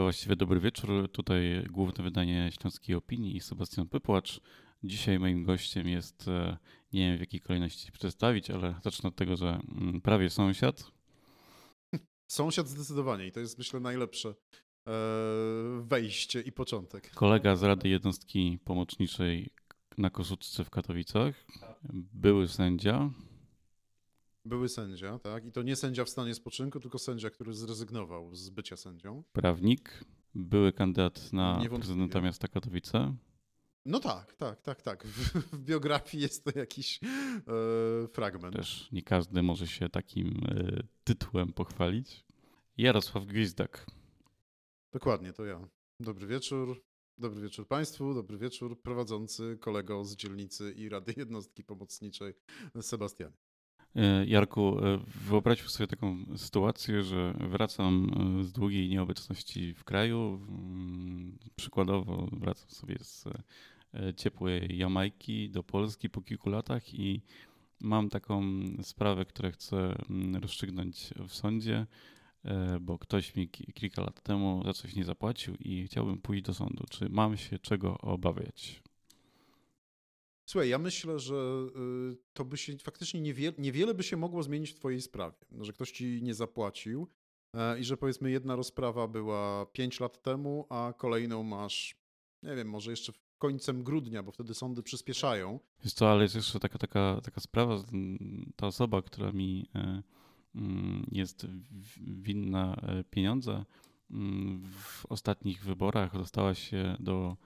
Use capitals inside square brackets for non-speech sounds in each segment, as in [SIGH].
Właściwie dobry wieczór. Tutaj główne wydanie Śląskiej Opinii i Sebastian Pypłacz. Dzisiaj moim gościem jest, e, nie wiem w jakiej kolejności przedstawić, ale zacznę od tego, że mm, prawie sąsiad. Sąsiad zdecydowanie i to jest myślę najlepsze e, wejście i początek. Kolega z Rady Jednostki Pomocniczej na Koszuczce w Katowicach. Były sędzia. Były sędzia, tak? I to nie sędzia w stanie spoczynku, tylko sędzia, który zrezygnował z bycia sędzią. Prawnik. Były kandydat na prezydenta miasta Katowice. No tak, tak, tak, tak. W, w biografii jest to jakiś e, fragment. Też nie każdy może się takim e, tytułem pochwalić. Jarosław Gwizdak. Dokładnie, to ja. Dobry wieczór. Dobry wieczór Państwu, dobry wieczór prowadzący kolego z dzielnicy i Rady Jednostki Pomocniczej Sebastian. E, Jarku, e, wyobraźmy sobie taką sytuację, że wracam e, z długiej nieobecności w kraju. Mm, Przykładowo wracam sobie z ciepłej Jamajki do Polski po kilku latach i mam taką sprawę, którą chcę mm, rozstrzygnąć w sądzie, bo ktoś mi ki- kilka lat temu za coś nie zapłacił i chciałbym pójść do sądu. Czy mam się czego obawiać? Słuchaj, ja myślę, że y, to by się faktycznie niewiele, niewiele by się mogło zmienić w Twojej sprawie. No, Że ktoś ci nie zapłacił e, i że powiedzmy jedna rozprawa była 5 lat temu, a kolejną masz, nie wiem, może jeszcze końcem grudnia, bo wtedy sądy przyspieszają. Wiesz co, ale jest jeszcze taka, taka, taka sprawa, ta osoba, która mi e, mm, jest winna e, pieniądze, mm, w ostatnich wyborach dostała się do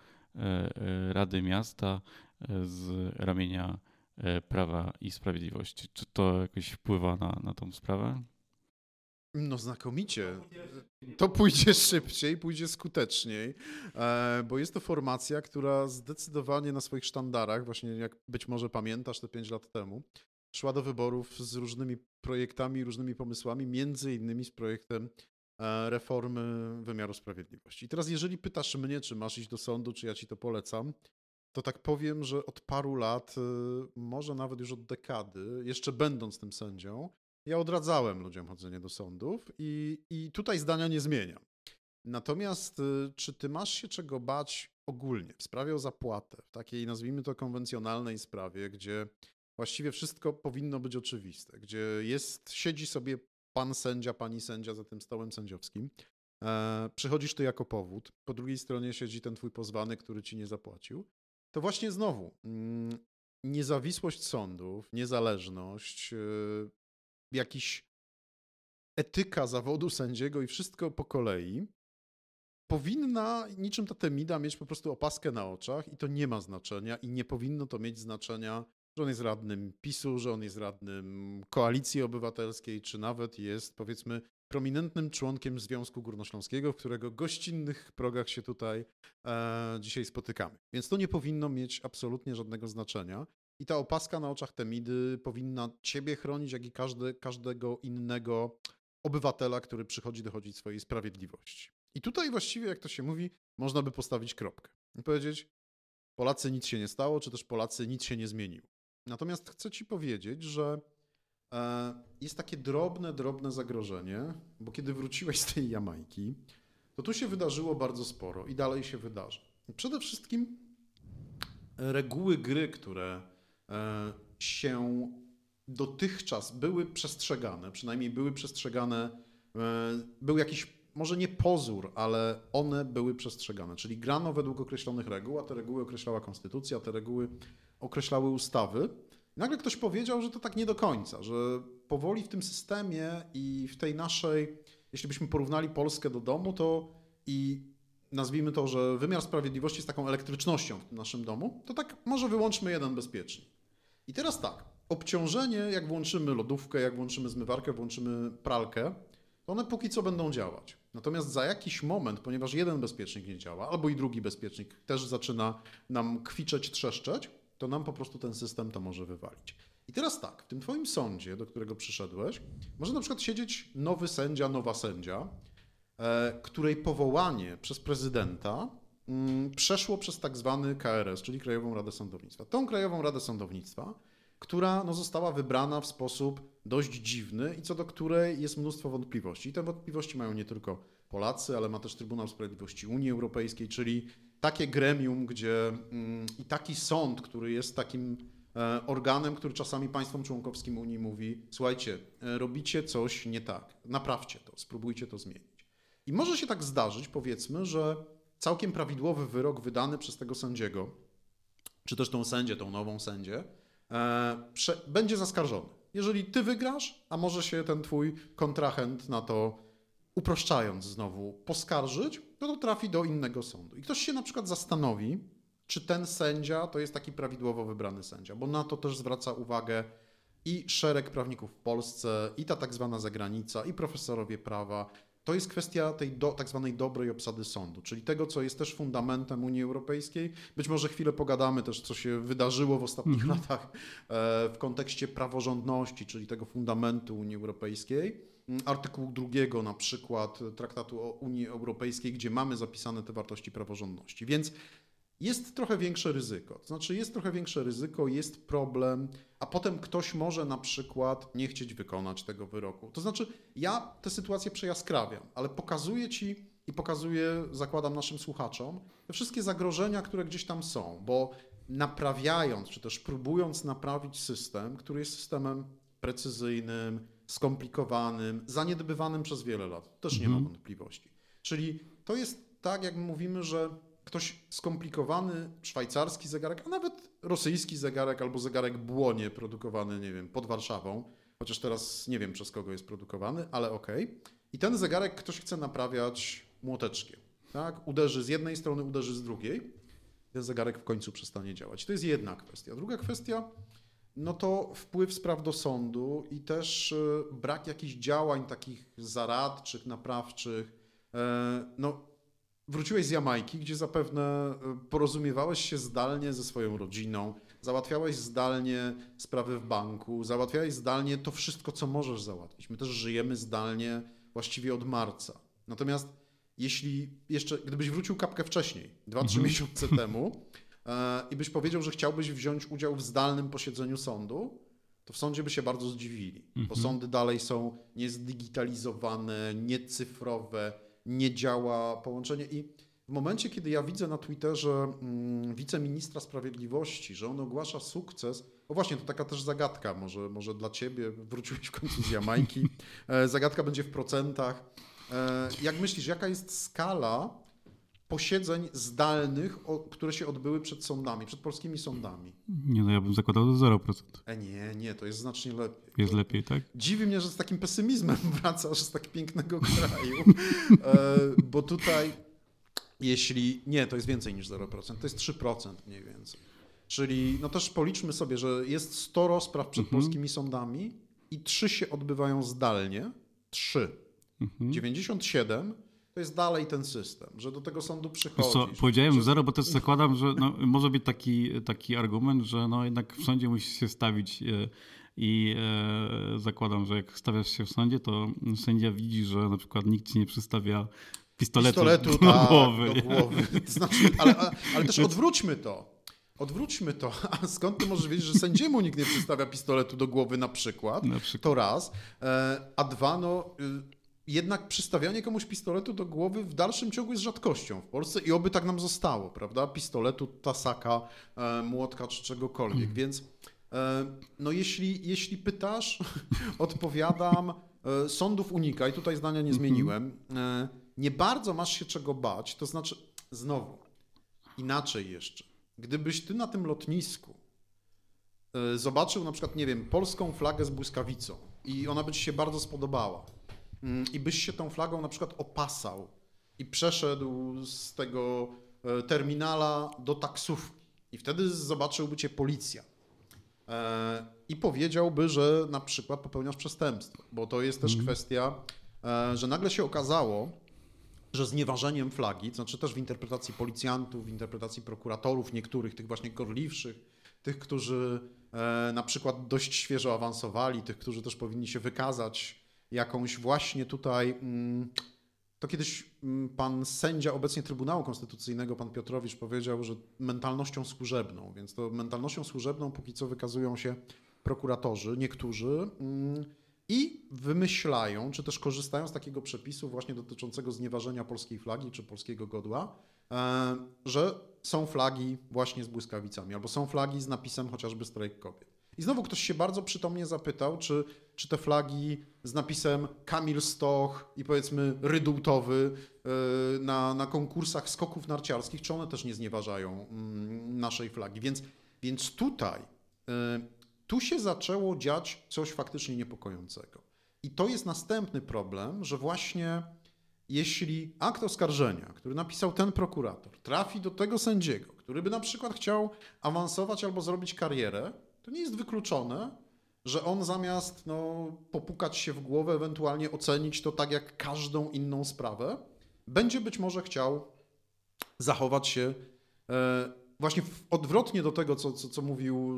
Rady Miasta e, z ramienia e, Prawa i Sprawiedliwości. Czy to jakoś wpływa na, na tą sprawę? No znakomicie. To pójdzie szybciej, pójdzie skuteczniej, e, bo jest to formacja, która zdecydowanie na swoich sztandarach, właśnie jak być może pamiętasz te 5 lat temu, szła do wyborów z różnymi projektami, różnymi pomysłami, między innymi z projektem e, reformy wymiaru sprawiedliwości. I teraz jeżeli pytasz mnie, czy masz iść do sądu, czy ja ci to polecam, to tak powiem, że od paru lat, e, może nawet już od dekady, jeszcze będąc tym sędzią, ja odradzałem ludziom chodzenie do sądów i, i tutaj zdania nie zmieniam. Natomiast y, czy ty masz się czego bać ogólnie w sprawie o zapłatę, w takiej nazwijmy to konwencjonalnej sprawie, gdzie właściwie wszystko powinno być oczywiste, gdzie jest, siedzi sobie pan sędzia, pani sędzia za tym stołem sędziowskim, e, przychodzisz ty jako powód, po drugiej stronie siedzi ten twój pozwany, który ci nie zapłacił, to właśnie znowu mm, niezawisłość sądów, niezależność, y, jakiś etyka zawodu sędziego i wszystko po kolei, powinna niczym ta temida mieć po prostu opaskę na oczach i to nie ma znaczenia i nie powinno to mieć znaczenia, że on jest radnym PiSu, że on jest radnym Koalicji Obywatelskiej, czy nawet jest powiedzmy prominentnym członkiem Związku Górnośląskiego, w którego gościnnych progach się tutaj e, dzisiaj spotykamy. Więc to nie powinno mieć absolutnie żadnego znaczenia. I ta opaska na oczach Temidy powinna ciebie chronić, jak i każdy, każdego innego obywatela, który przychodzi dochodzić swojej sprawiedliwości. I tutaj właściwie, jak to się mówi, można by postawić kropkę i powiedzieć, Polacy nic się nie stało, czy też Polacy nic się nie zmieniło. Natomiast chcę ci powiedzieć, że e, jest takie drobne, drobne zagrożenie, bo kiedy wróciłeś z tej Jamajki, to tu się wydarzyło bardzo sporo i dalej się wydarzy. Przede wszystkim reguły gry, które e, się dotychczas były przestrzegane, przynajmniej były przestrzegane, e, był jakiś, może nie pozór, ale one były przestrzegane, czyli grano według określonych reguł, a te reguły określała konstytucja, te reguły określały ustawy. Nagle ktoś powiedział, że to tak nie do końca, że powoli w tym systemie i w tej naszej, jeśli byśmy porównali Polskę do domu, to i nazwijmy to, że wymiar sprawiedliwości jest taką elektrycznością w tym naszym domu, to tak może wyłączmy jeden bezpiecznik. I teraz tak, obciążenie, jak włączymy lodówkę, jak włączymy zmywarkę, włączymy pralkę, to one póki co będą działać. Natomiast za jakiś moment, ponieważ jeden bezpiecznik nie działa, albo i drugi bezpiecznik też zaczyna nam kwiczeć, trzeszczeć, to nam po prostu ten system to może wywalić. I teraz tak, w tym twoim sądzie, do którego przyszedłeś, może na przykład siedzieć nowy sędzia, nowa sędzia, e, której powołanie przez prezydenta mm, przeszło przez tak zwany KRS, czyli Krajową Radę Sądownictwa. Tą Krajową Radę Sądownictwa, która no, została wybrana w sposób dość dziwny i co do której jest mnóstwo wątpliwości. I te wątpliwości mają nie tylko Polacy, ale ma też Trybunał Sprawiedliwości Unii Europejskiej, czyli takie gremium, gdzie mm, i taki sąd, który jest takim e, organem, który czasami państwom członkowskim Unii mówi: Słuchajcie, e, robicie coś nie tak, naprawcie to, spróbujcie to zmienić. I może się tak zdarzyć, powiedzmy, że całkiem prawidłowy wyrok wydany przez tego sędziego, czy też tą sędzię, tą nową sędzię, e, będzie zaskarżony. Jeżeli ty wygrasz, a może się ten twój kontrahent na to, uproszczając znowu, poskarżyć, to to trafi do innego sądu. I ktoś się na przykład zastanowi, czy ten sędzia to jest taki prawidłowo wybrany sędzia, bo na to też zwraca uwagę i szereg prawników w Polsce, i ta tak zwana zagranica, i profesorowie prawa, to jest kwestia tej do, tak zwanej dobrej obsady sądu, czyli tego, co jest też fundamentem Unii Europejskiej. Być może chwilę pogadamy też, co się wydarzyło w ostatnich mhm. latach e, w kontekście praworządności, czyli tego fundamentu Unii Europejskiej. Mm, artykułu drugiego na przykład Traktatu o Unii Europejskiej, gdzie mamy zapisane te wartości praworządności. Więc jest trochę większe ryzyko. To znaczy, jest trochę większe ryzyko, jest problem, a potem ktoś może na przykład nie chcieć wykonać tego wyroku. To znaczy, ja tę sytuację przejaskrawiam, ale pokazuję ci i pokazuję, zakładam naszym słuchaczom, te wszystkie zagrożenia, które gdzieś tam są, bo naprawiając, czy też próbując naprawić system, który jest systemem precyzyjnym, skomplikowanym, zaniedbywanym przez wiele lat, też nie ma mhm. wątpliwości. Czyli to jest tak, jak mówimy, że ktoś skomplikowany szwajcarski zegarek, a nawet rosyjski zegarek albo zegarek błonie produkowany, nie wiem, pod Warszawą, chociaż teraz nie wiem przez kogo jest produkowany, ale okej. Okay. I ten zegarek ktoś chce naprawiać młoteczkiem. Tak? Uderzy z jednej strony, uderzy z drugiej. Ten zegarek w końcu przestanie działać. To jest jedna kwestia. Druga kwestia, no to wpływ spraw do sądu i też e, brak jakichś działań takich zaradczych, naprawczych. E, no, wróciłeś z Jamajki, gdzie zapewne e, porozumiewałeś się zdalnie ze swoją rodziną, załatwiałeś zdalnie sprawy w banku, załatwiałeś zdalnie to wszystko, co możesz załatwić. My też żyjemy zdalnie właściwie od marca. Natomiast jeśli jeszcze, gdybyś wrócił kapkę wcześniej, 2-3 mhm. miesiące temu [LAUGHS] i byś powiedział, że chciałbyś wziąć udział w zdalnym posiedzeniu sądu, to w sądzie by się bardzo zdziwili, mhm. bo sądy dalej są niezdigitalizowane, niecyfrowe, nie działa połączenie. I w momencie, kiedy ja widzę na Twitterze mm, wiceministra sprawiedliwości, że on ogłasza sukces, o właśnie, to taka też zagadka, może, może dla ciebie, wróciłeś w końcu z Jamajki, [LAUGHS] e, zagadka będzie w procentach. E, jak myślisz, jaka jest skala posiedzeń zdalnych, które się odbyły przed sądami, przed polskimi sądami? Nie, no ja bym zakładał do 0%. E nie, nie, to jest znacznie lepiej. Jest lepiej, tak? Dziwi mnie, że z takim pesymizmem [LAUGHS] wracasz z tak pięknego [LAUGHS] kraju, e, bo tutaj jeśli, nie, to jest więcej niż 0%, to jest 3% mniej więcej. Czyli no też policzmy sobie, że jest 100 rozpraw przed mhm. polskimi sądami i 3 się odbywają zdalnie, 3. Mhm. 97 to jest dalej ten system, że do tego sądu przychodzi. Co, powiedziałem że... zero, bo też zakładam, że no, może być taki, taki argument, że no, jednak w sądzie musisz się stawić e, i e, zakładam, że jak stawiasz się w sądzie, to sędzia widzi, że na przykład nikt ci nie przystawia pistoletu, pistoletu do, tak, głowy. do głowy. [LAUGHS] Znaczy, ale, ale, ale też odwróćmy to. Odwróćmy to. [LAUGHS] A skąd ty możesz wiedzieć, że sędziemu nikt nie przystawia pistoletu do głowy na przykład? Na przykład. To raz. E, a dwa, no y, jednak przystawianie komuś pistoletu do głowy w dalszym ciągu jest rzadkością w Polsce i oby tak nam zostało, prawda? Pistoletu, tasaka, e, młotka czy czegokolwiek. Hmm. Więc e, no jeśli, jeśli pytasz, [LAUGHS] odpowiadam, e, sądów unikaj, tutaj zdania nie mhm. zmieniłem. Nie bardzo masz się czego bać, to znaczy, znowu, inaczej jeszcze. Gdybyś ty na tym lotnisku zobaczył na przykład, nie wiem, polską flagę z błyskawicą i ona by ci się bardzo spodobała, Mm, i byś się tą flagą na przykład opasał i przeszedł z tego e, terminala do taksówki. I wtedy zobaczyłby cię policja. E, i powiedziałby, że na przykład popełniasz przestępstwo, bo to jest też mm. kwestia, e, że nagle się okazało, że znieważeniem flagi, to znaczy też w interpretacji policjantów, w interpretacji prokuratorów, niektórych tych właśnie gorliwszych, tych, którzy na przykład dość świeżo awansowali, tych, którzy też powinni się wykazać jakąś właśnie tutaj. Mm, to kiedyś mm, pan sędzia obecnie Trybunału Konstytucyjnego, pan Piotrowicz, powiedział, że mentalnością służebną, więc to mentalnością służebną póki co wykazują się prokuratorzy, niektórzy. Mm, I wymyślają, czy też korzystają z takiego przepisu właśnie dotyczącego znieważenia polskiej flagi czy polskiego godła, e, że są flagi właśnie z błyskawicami, albo są flagi z napisem chociażby strajk kobiet. I znowu ktoś się bardzo przytomnie zapytał, czy, czy te flagi z napisem Kamil Stoch i powiedzmy Rydultowy e, na, na konkursach skoków narciarskich, czy one też nie znieważają mm, naszej flagi. Więc, więc tutaj, e, tu się zaczęło dziać coś faktycznie niepokojącego. I to jest następny problem, że właśnie jeśli akt oskarżenia, który napisał ten prokurator, trafi do tego sędziego, który by na przykład chciał awansować albo zrobić karierę, to nie jest wykluczone, że on zamiast no, popukać się w głowę, ewentualnie ocenić to tak jak każdą inną sprawę, będzie być może chciał zachować się e, właśnie odwrotnie do tego, co, co, co mówił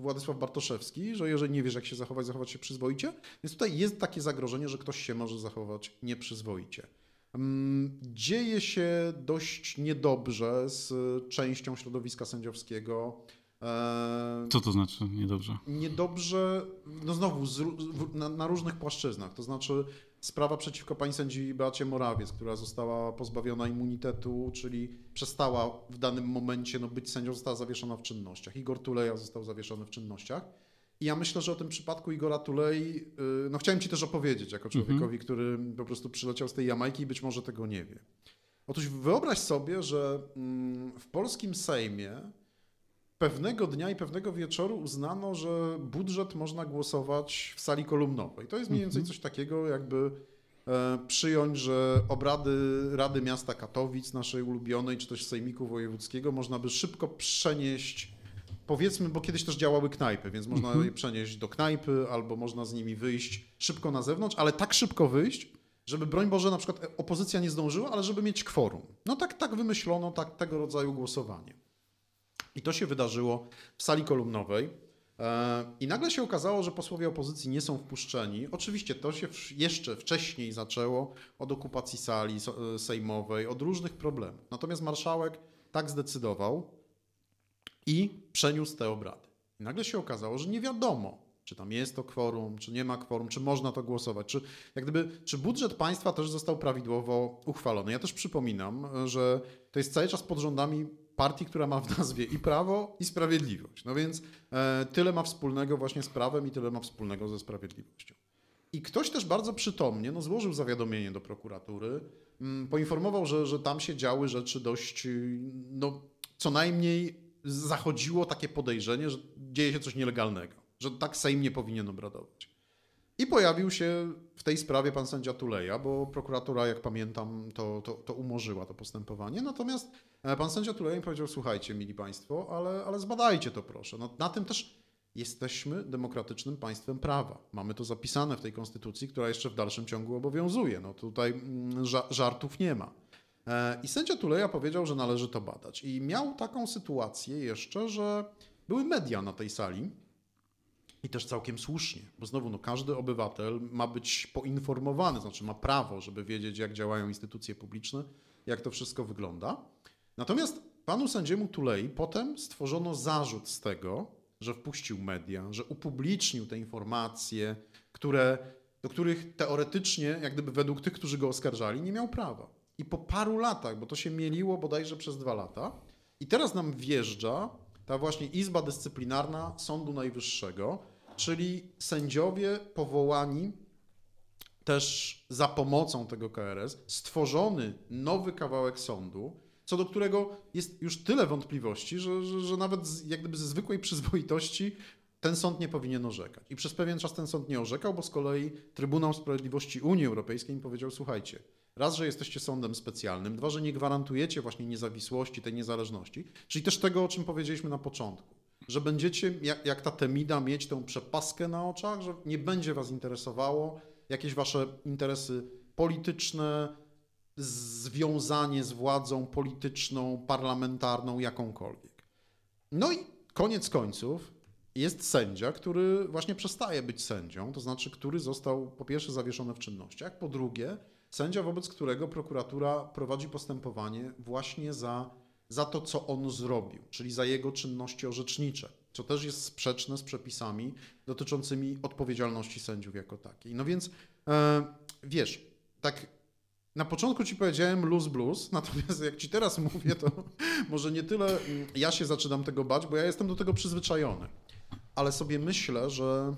Władysław Bartoszewski, że jeżeli nie wiesz, jak się zachować, zachować się przyzwoicie. Więc tutaj jest takie zagrożenie, że ktoś się może zachować nieprzyzwoicie. Mm, dzieje się dość niedobrze z częścią środowiska sędziowskiego. E, Co to znaczy niedobrze? Niedobrze, no znowu z, na, na, różnych płaszczyznach. To znaczy sprawa przeciwko pani sędzi Beacie Morawiec, która została pozbawiona immunitetu, czyli przestała w danym momencie no, być sędzią, została zawieszona w czynnościach. Igor Tuleja został zawieszony w czynnościach. I ja myślę, że o tym przypadku Igora Tulei, y, no chciałem ci też opowiedzieć, jako mhm. człowiekowi, który po prostu przyleciał z tej Jamajki i być może tego nie wie. Otóż wyobraź sobie, że mm, w polskim Sejmie pewnego dnia i pewnego wieczoru uznano, że budżet można głosować w sali kolumnowej. To jest mniej więcej mhm. coś takiego, jakby e, przyjąć, że obrady Rady Miasta Katowic, naszej ulubionej, czy też Sejmiku Wojewódzkiego, można by szybko przenieść powiedzmy, bo kiedyś też działały knajpy, więc można mhm. je przenieść do knajpy albo można z nimi wyjść szybko na zewnątrz, ale tak szybko wyjść, żeby broń Boże na przykład opozycja nie zdążyła, ale żeby mieć kworum. No tak, tak wymyślono tak, tego rodzaju głosowanie. I to się wydarzyło w sali kolumnowej. E, I nagle się okazało, że posłowie opozycji nie są wpuszczeni. Oczywiście to się jeszcze wcześniej zaczęło od okupacji sali e, sejmowej, od różnych problemów. Natomiast marszałek tak zdecydował i przeniósł te obrady. I nagle się okazało, że nie wiadomo, czy tam jest to kworum, czy nie ma kworum, czy można to głosować, czy, jak gdyby, czy budżet państwa też został prawidłowo uchwalony. Ja też przypominam, że to jest cały czas pod rządami partii, która ma w nazwie i prawo, i sprawiedliwość. No więc e, tyle ma wspólnego właśnie z prawem i tyle ma wspólnego ze sprawiedliwością. I ktoś też bardzo przytomnie no, złożył zawiadomienie do prokuratury, mm, poinformował, że, że tam się działy rzeczy dość, no, co najmniej zachodziło takie podejrzenie, że dzieje się coś nielegalnego, że tak Sejm nie powinien obradować. I pojawił się w tej sprawie pan sędzia Tuleja, bo prokuratura, jak pamiętam, to, to, to umorzyła to postępowanie. Natomiast e, pan sędzia Tuleja mi powiedział, słuchajcie, mili państwo, ale, ale zbadajcie to proszę. No, na tym też jesteśmy demokratycznym państwem prawa. Mamy to zapisane w tej konstytucji, która jeszcze w dalszym ciągu obowiązuje. No tutaj mm, żartów nie ma. E, I sędzia Tuleja powiedział, że należy to badać. I miał taką sytuację jeszcze, że były media na tej sali, i też całkiem słusznie, bo znowu no, każdy obywatel ma być poinformowany, znaczy ma prawo, żeby wiedzieć, jak działają instytucje publiczne, jak to wszystko wygląda. Natomiast panu sędziemu Tulei potem stworzono zarzut z tego, że wpuścił media, że upublicznił te informacje, które, do których teoretycznie, jak gdyby według tych, którzy go oskarżali, nie miał prawa. I po paru latach, bo to się mieliło bodajże przez dwa lata, i teraz nam wjeżdża ta właśnie Izba Dyscyplinarna Sądu Najwyższego, czyli sędziowie powołani też za pomocą tego KRS, stworzony nowy kawałek sądu, co do którego jest już tyle wątpliwości, że, że, że nawet z, jak gdyby ze zwykłej przyzwoitości ten sąd nie powinien orzekać. I przez pewien czas ten sąd nie orzekał, bo z kolei Trybunał Sprawiedliwości Unii Europejskiej im powiedział: Słuchajcie, raz, że jesteście sądem specjalnym, dwa, że nie gwarantujecie właśnie niezawisłości, tej niezależności, czyli też tego, o czym powiedzieliśmy na początku że będziecie, jak, jak ta Temida, mieć tą przepaskę na oczach, że nie będzie was interesowało jakieś wasze interesy polityczne, związanie z władzą polityczną, parlamentarną, jakąkolwiek. No i koniec końców jest sędzia, który właśnie przestaje być sędzią, to znaczy, który został po pierwsze zawieszony w czynnościach, po drugie, sędzia, wobec którego prokuratura prowadzi postępowanie właśnie za za to, co on zrobił, czyli za jego czynności orzecznicze. co też jest sprzeczne z przepisami dotyczącymi odpowiedzialności sędziów jako takiej. No więc e, wiesz, tak na początku ci powiedziałem luz blues, [LAUGHS] natomiast jak ci teraz mówię, to [LAUGHS] może nie tyle mm, ja się zaczynam tego bać, bo ja jestem do tego przyzwyczajony. Ale sobie myślę, że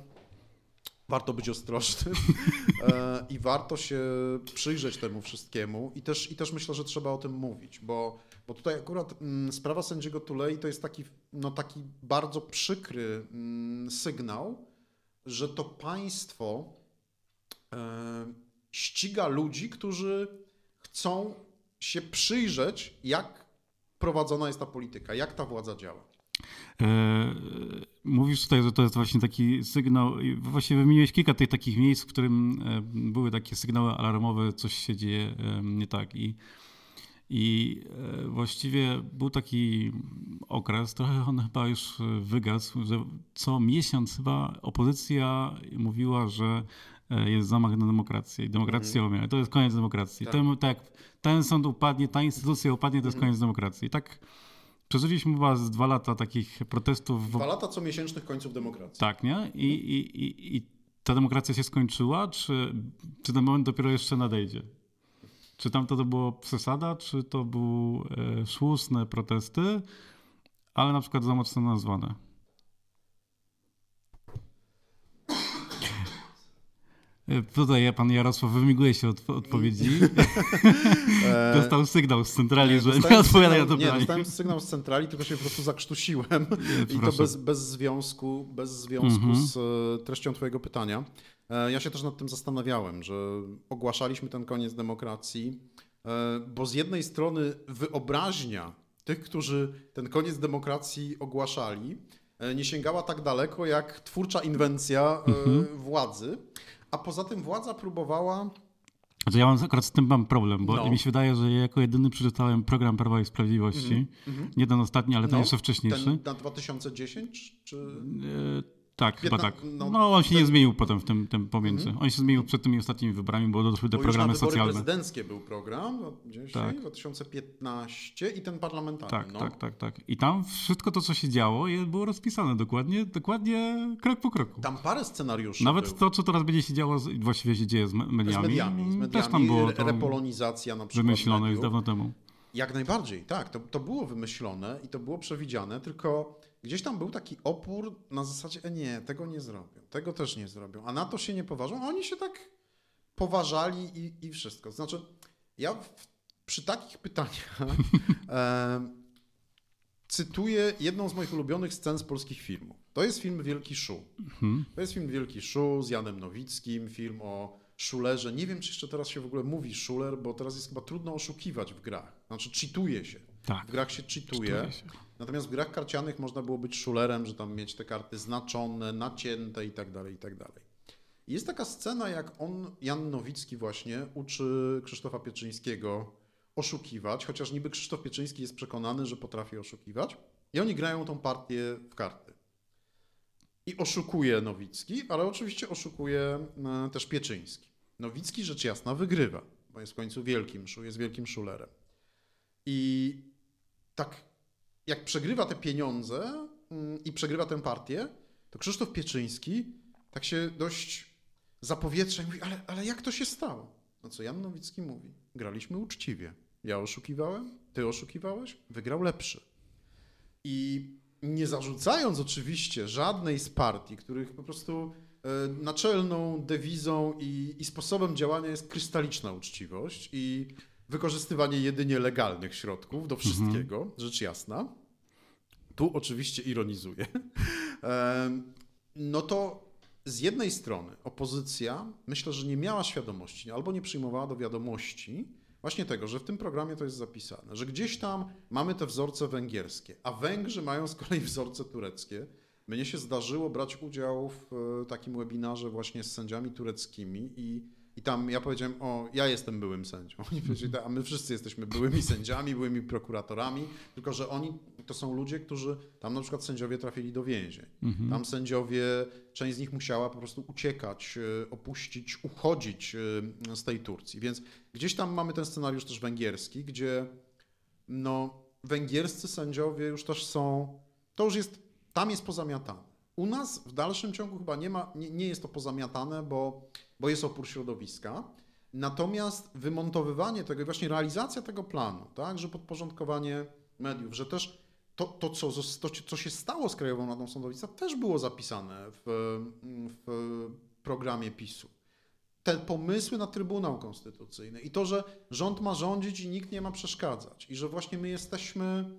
warto być ostrożnym [LAUGHS] e, i warto się przyjrzeć temu wszystkiemu i też, i też myślę, że trzeba o tym mówić, bo, bo tutaj akurat mm, sprawa sędziego Tulei to jest taki, no, taki bardzo przykry mm, sygnał, że to państwo e, ściga ludzi, którzy chcą się przyjrzeć, jak prowadzona jest ta polityka, jak ta władza działa. E, mówisz tutaj, że to jest właśnie taki sygnał, właśnie wymieniłeś kilka tych takich miejsc, w którym e, były takie sygnały alarmowe, coś się dzieje e, nie tak i i właściwie był taki okres, trochę on chyba już wygasł, że co miesiąc chyba opozycja mówiła, że jest zamach na demokrację i demokracja mhm. umiera. To jest koniec demokracji. Tak. Ten, tak, ten sąd upadnie, ta instytucja upadnie, to jest mhm. koniec demokracji. I tak Przeżyliśmy chyba z dwa lata takich protestów. Dwa lata co miesięcznych końców demokracji. Tak, nie? I, i, i, i ta demokracja się skończyła, czy, czy ten moment dopiero jeszcze nadejdzie? Czy tam to było przesada, czy to były e, szłusne protesty, ale na przykład za mocno nazwane? Tutaj pan Jarosław wymiguje się od odpowiedzi. [LAUGHS] E, Dostał sygnał z centrali, że nie odpowiada na to pytanie. Nie, dostałem sygnał z centrali, tylko się po prostu zakrztusiłem. I to bez, bez związku, bez związku mhm. z e, treścią twojego pytania. Ja się też nad tym zastanawiałem, że ogłaszaliśmy ten koniec demokracji, bo z jednej strony wyobraźnia tych, którzy ten koniec demokracji ogłaszali, nie sięgała tak daleko jak twórcza inwencja mhm. władzy. A poza tym władza próbowała znaczy ja mam akurat z tym mam problem, bo no. mi się wydaje, że ja jako jedyny przeczytałem program Prawa i Sprawiedliwości. Mm -hmm. Nie ten ostatni, ale ten no. jeszcze wcześniejszy. Ten na 2010? Czy... Tak, chyba tak. No, no on się ten... nie zmienił potem w tym, tym pomiędzy. Mm -hmm. On się zmienił przed tymi ostatnimi wyborami, bo doszły te programy już na socjalne. prezydenckie był program, gdzieś tak. 2015 i ten parlamentarny. Tak, no. tak, tak, tak. I tam wszystko to, co się działo, było rozpisane dokładnie, dokładnie krok po kroku. Tam parę scenariuszy Nawet to, co teraz będzie się działo, właściwie się dzieje z mediami. Z mediami, z mediami też tam było repolonizacja na przykład. Wymyślone już dawno temu. Jak najbardziej, tak. To, to było wymyślone i to było przewidziane, tylko gdzieś tam był taki opór na zasadzie, e nie, tego nie zrobią, tego też nie zrobią, a na to się nie poważą, a oni się tak poważali i, i wszystko. Znaczy, ja w, przy takich pytaniach [LAUGHS] e, cytuję jedną z moich ulubionych scen z polskich filmów. To jest film Wielki Szu. Mhm. To jest film Wielki Szu z Janem Nowickim, film o szulerze. Nie wiem, czy jeszcze teraz się w ogóle mówi szuler, bo teraz jest chyba trudno oszukiwać w grach. Znaczy, cheatuje się. Tak. W grach się cheatuje. Natomiast w grach karcianych można było być szulerem, że tam mieć te karty znaczone, nacięte i tak dalej, i tak. Jest taka scena, jak on, Jan Nowicki właśnie, uczy Krzysztofa Pieczyńskiego oszukiwać, chociaż niby Krzysztof Pieczyński jest przekonany, że potrafi oszukiwać. I oni grają tą partię w karty. I oszukuje Nowicki, ale oczywiście oszukuje e, też Pieczyński. Nowicki rzecz jasna wygrywa, bo jest w końcu wielkim, jest wielkim szulerem. I tak jak przegrywa te pieniądze mm, i przegrywa tę partię, to Krzysztof Pieczyński tak się dość zapowietrza i mówi, ale, ale jak to się stało? No co Jan Nowicki mówi, graliśmy uczciwie. Ja oszukiwałem, ty oszukiwałeś, wygrał lepszy. I nie zarzucając oczywiście żadnej z partii, których po prostu e, naczelną dewizą i, i sposobem działania jest krystaliczna uczciwość i wykorzystywanie jedynie legalnych środków do wszystkiego, mhm. rzecz jasna. Tu oczywiście ironizuję. [LAUGHS] No to z jednej strony opozycja myślę, że nie miała świadomości albo nie przyjmowała do wiadomości właśnie tego, że w tym programie to jest zapisane, że gdzieś tam mamy te wzorce węgierskie, a Węgrzy mają z kolei wzorce tureckie. Mnie się zdarzyło brać udział w e, takim webinarze właśnie z sędziami tureckimi i i tam ja powiedziałem, o, ja jestem byłym sędzią. [LAUGHS] Oni powiedzieli, a my wszyscy jesteśmy byłymi sędziami, byłymi prokuratorami, tylko że oni to są ludzie, którzy, tam na przykład sędziowie trafili do więzień. Mhm. Tam sędziowie, część z nich musiała po prostu uciekać, e, opuścić, uchodzić e, z tej Turcji. Więc gdzieś tam mamy ten scenariusz też węgierski, gdzie no, węgierscy sędziowie już też są, to już jest tam jest pozamiatane. U nas w dalszym ciągu chyba nie, ma, nie, nie jest to pozamiatane, bo, bo jest opór środowiska. Natomiast wymontowywanie tego i właśnie realizacja tego planu, tak, że podporządkowanie mediów, że też to, to, co, to, co się stało z Krajową Radą Sądownictwa, też było zapisane w, w programie PiSu. Te pomysły na Trybunał Konstytucyjny i to, że rząd ma rządzić i nikt nie ma przeszkadzać, i że właśnie my jesteśmy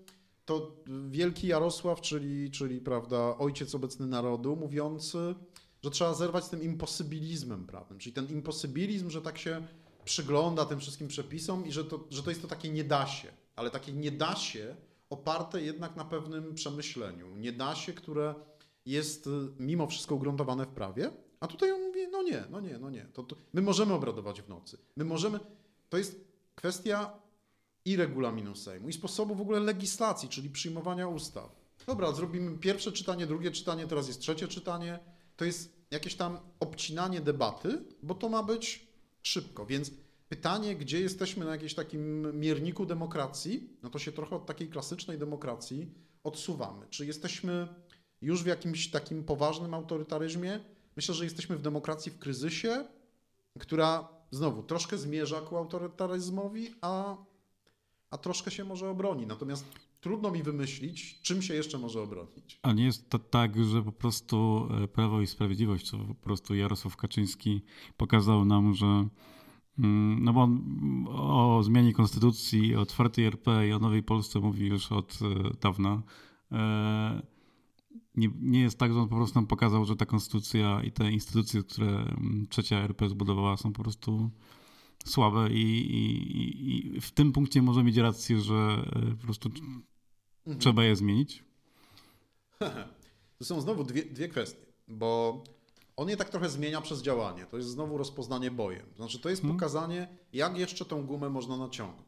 to wielki Jarosław, czyli, czyli prawda, ojciec obecny narodu, mówiący, że trzeba zerwać z tym imposybilizmem prawnym, czyli ten imposybilizm, że tak się przygląda tym wszystkim przepisom i że to, że to jest to takie nie da się, ale takie nie da się oparte jednak na pewnym przemyśleniu, nie da się, które jest mimo wszystko ugruntowane w prawie, a tutaj on mówi, no nie, no nie, no nie, to, to my możemy obradować w nocy, my możemy, to jest kwestia i regulaminu Sejmu, i sposobu w ogóle legislacji, czyli przyjmowania ustaw. Dobra, zrobimy pierwsze czytanie, drugie czytanie, teraz jest trzecie czytanie. To jest jakieś tam obcinanie debaty, bo to ma być szybko. Więc pytanie, gdzie jesteśmy na jakimś takim mierniku demokracji, no to się trochę od takiej klasycznej demokracji odsuwamy. Czy jesteśmy już w jakimś takim poważnym autorytaryzmie? Myślę, że jesteśmy w demokracji w kryzysie, która znowu troszkę zmierza ku autorytaryzmowi, a a troszkę się może obroni. Natomiast trudno mi wymyślić, czym się jeszcze może obronić. A nie jest to tak, że po prostu e, Prawo i Sprawiedliwość, to po prostu Jarosław Kaczyński pokazał nam, że mm, no bo on o zmianie konstytucji, o czwartej RP i o nowej Polsce mówi już od e, dawna. E, nie, nie jest tak, że on po prostu nam pokazał, że ta konstytucja i te instytucje, które mm, trzecia RP zbudowała są po prostu słabe i, i, i, w tym punkcie może mieć rację, że po prostu mhm. trzeba je zmienić? [LAUGHS] To są znowu dwie, dwie kwestie, bo on je tak trochę zmienia przez działanie. To jest znowu rozpoznanie bojem. Znaczy, to jest hmm. pokazanie, jak jeszcze tą gumę można naciągnąć.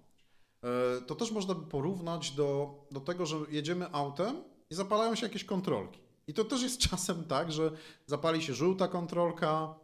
E, to też można by porównać do, do tego, że jedziemy autem i zapalają się jakieś kontrolki. I to też jest [LAUGHS] czasem tak, że zapali się żółta kontrolka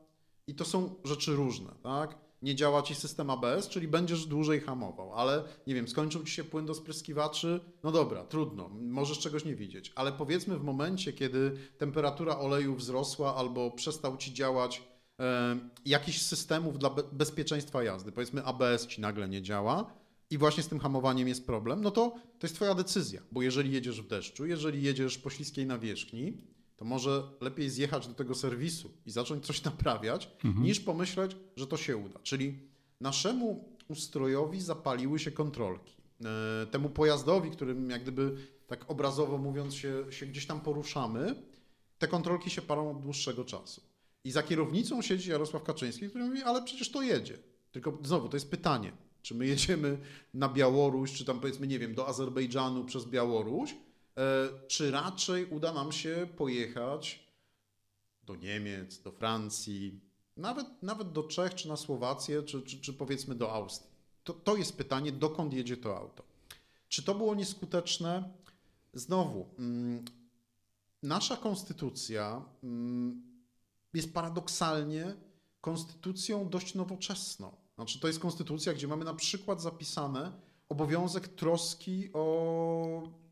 i to są rzeczy różne, tak? Nie działa ci system ABS, czyli będziesz dłużej hamował, ale nie wiem, skończył ci się płyn do spryskiwaczy, no dobra, trudno, możesz czegoś nie widzieć, ale powiedzmy w momencie, kiedy temperatura oleju wzrosła albo przestał ci działać e, jakiś systemów dla be bezpieczeństwa jazdy, powiedzmy ABS ci nagle nie działa, i właśnie z tym hamowaniem jest problem, no to to jest Twoja decyzja, bo jeżeli jedziesz w deszczu, jeżeli jedziesz po śliskiej nawierzchni, to może lepiej zjechać do tego serwisu i zacząć coś [LAUGHS] naprawiać, mhm. niż pomyśleć, że to się uda. Czyli naszemu ustrojowi zapaliły się kontrolki. E, temu pojazdowi, którym jak gdyby tak obrazowo mówiąc się, się gdzieś tam poruszamy, te kontrolki się palą od dłuższego czasu. I za kierownicą siedzi Jarosław Kaczyński, który mówi, ale przecież to jedzie. Tylko znowu, to jest pytanie, czy my jedziemy na Białoruś, czy tam powiedzmy, nie wiem, do Azerbejdżanu przez Białoruś, czy raczej uda nam się pojechać do Niemiec, do Francji, nawet, nawet do Czech, czy na Słowację, czy, czy, czy powiedzmy do Austrii. To, to jest pytanie, dokąd jedzie to auto. Czy to było nieskuteczne? Znowu, mm, nasza konstytucja mm, jest paradoksalnie konstytucją dość nowoczesną. Znaczy, to jest konstytucja, gdzie mamy na przykład zapisane obowiązek troski o